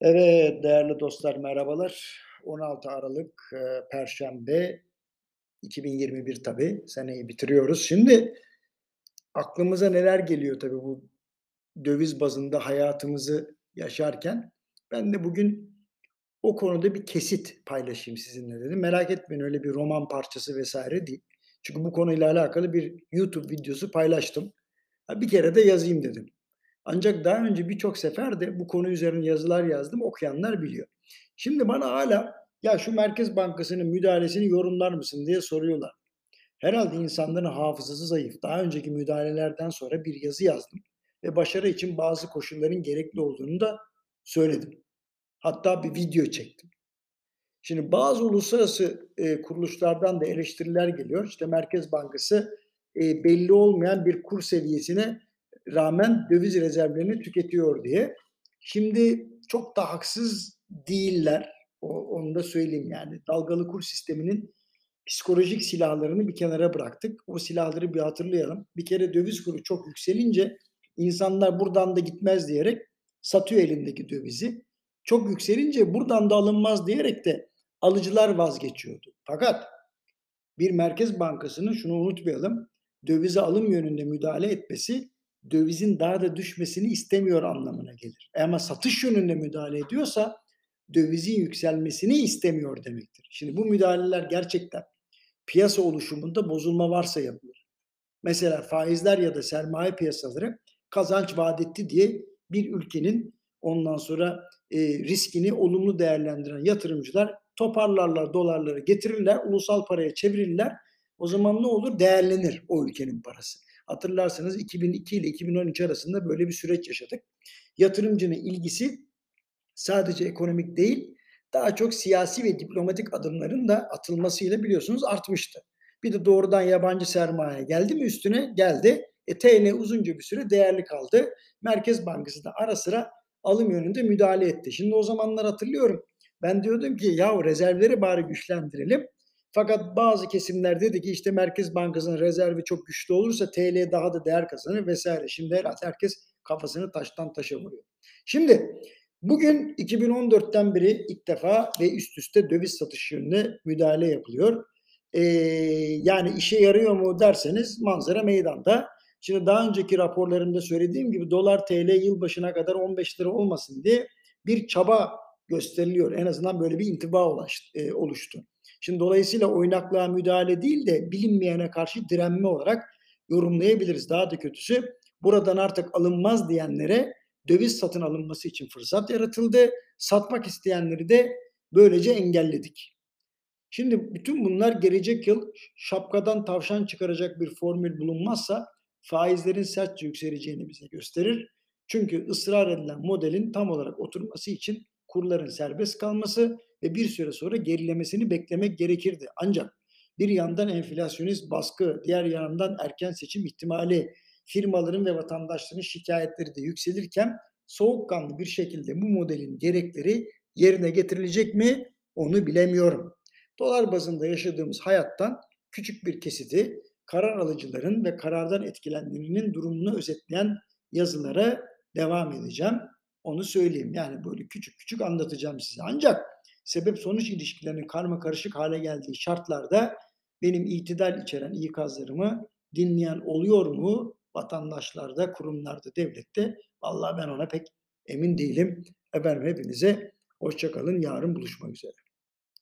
Evet, değerli dostlar merhabalar. 16 Aralık, eee, Perşembe 2021 tabii, seneyi bitiriyoruz. Şimdi aklımıza neler geliyor tabii bu döviz bazında hayatımızı yaşarken. Ben de bugün o konuda bir kesit paylaşayım sizinle dedim. Merak etmeyin öyle bir roman parçası vesaire değil. Çünkü bu konuyla alakalı bir YouTube videosu paylaştım. Bir kere de yazayım dedim. Ancak daha önce birçok sefer de bu konu üzerine yazılar yazdım, okuyanlar biliyor. Şimdi bana hala "Ya, şu Merkez Bankası'nın müdahalesini yorumlar mısın?" diye soruyorlar. Herhalde insanların hafızası zayıf. Daha önceki müdahalelerden sonra bir yazı yazdım ve başarı için bazı koşulların gerekli olduğunu da söyledim. Hatta bir video çektim. Şimdi bazı uluslararası, eee, kuruluşlardan da eleştiriler geliyor. İşte Merkez Bankası, eee, belli olmayan bir kur seviyesine rağmen döviz rezervlerini tüketiyor diye. Şimdi çok da haksız değiller. O onu da söyleyeyim yani. Dalgalı kur sisteminin psikolojik silahlarını bir kenara bıraktık. O silahları bir hatırlayalım. Bir kere döviz kuru çok yükselince insanlar buradan da gitmez diyerek satıyor elindeki dövizi. Çok yükselince buradan da alınmaz diyerek de alıcılar vazgeçiyordu. Fakat bir merkez bankasının şunu unutmayalım, dövize alım yönünde müdahale etmesi dövizin daha da düşmesini istemiyor anlamına gelir. E ama satış yönünde müdahale ediyorsa dövizin yükselmesini istemiyor demektir. Şimdi bu müdahaleler gerçekten piyasa oluşumunda bozulma varsa yapılır. Mesela faizler ya da sermaye piyasaları kazanç vaat diye bir ülkenin ondan sonra e, riskini olumlu değerlendiren yatırımcılar toparlarlar dolarları getirirler, ulusal paraya çevirirler. O zaman ne olur? Değerlenir o ülkenin parası. Hatırlarsanız 2002 ile 2013 arasında böyle bir süreç yaşadık. Yatırımcının ilgisi sadece ekonomik değil, daha çok siyasi ve diplomatik adımların da atılmasıyla biliyorsunuz artmıştı. Bir de doğrudan yabancı sermaye geldi mi üstüne? Geldi. E, TL uzunca bir süre değerli kaldı. Merkez Bankası da ara sıra alım yönünde müdahale etti. Şimdi o zamanlar hatırlıyorum. Ben diyordum ki ya rezervleri bari güçlendirelim. Fakat bazı kesimler dedi ki işte Merkez Bankası'nın rezervi çok güçlü olursa TL daha da değer kazanır vesaire. Şimdi herkes kafasını taştan taşa vuruyor. Şimdi bugün 2014'ten beri ilk defa ve üst üste döviz satış yönüne müdahale yapılıyor. Ee, yani işe yarıyor mu derseniz manzara meydanda. Şimdi daha önceki raporlarımda söylediğim gibi dolar TL yılbaşına kadar 15 lira olmasın diye bir çaba gösteriliyor. En azından böyle bir intiba e, oluştu. Şimdi dolayısıyla oynaklığa müdahale değil de bilinmeyene karşı direnme olarak yorumlayabiliriz. Daha da kötüsü buradan artık alınmaz diyenlere döviz satın alınması için fırsat yaratıldı. Satmak isteyenleri de böylece engelledik. Şimdi bütün bunlar gelecek yıl şapkadan tavşan çıkaracak bir formül bulunmazsa faizlerin sertçe yükseleceğini bize gösterir. Çünkü ısrar edilen modelin tam olarak oturması için kurların serbest kalması ve bir süre sonra gerilemesini beklemek gerekirdi. Ancak bir yandan enflasyonist baskı, diğer yandan erken seçim ihtimali, firmaların ve vatandaşların şikayetleri de yükselirken soğukkanlı bir şekilde bu modelin gerekleri yerine getirilecek mi onu bilemiyorum. Dolar bazında yaşadığımız hayattan küçük bir kesiti karar alıcıların ve karardan etkilenenlerin durumunu özetleyen yazılara devam edeceğim. Onu söyleyeyim. Yani böyle küçük küçük anlatacağım size. Ancak sebep sonuç ilişkilerinin karma karışık hale geldiği şartlarda benim itidal içeren ikazlarımı dinleyen oluyor mu vatandaşlarda, kurumlarda, devlette? Vallahi ben ona pek emin değilim. Efendim hepinize hoşçakalın. Yarın buluşmak üzere.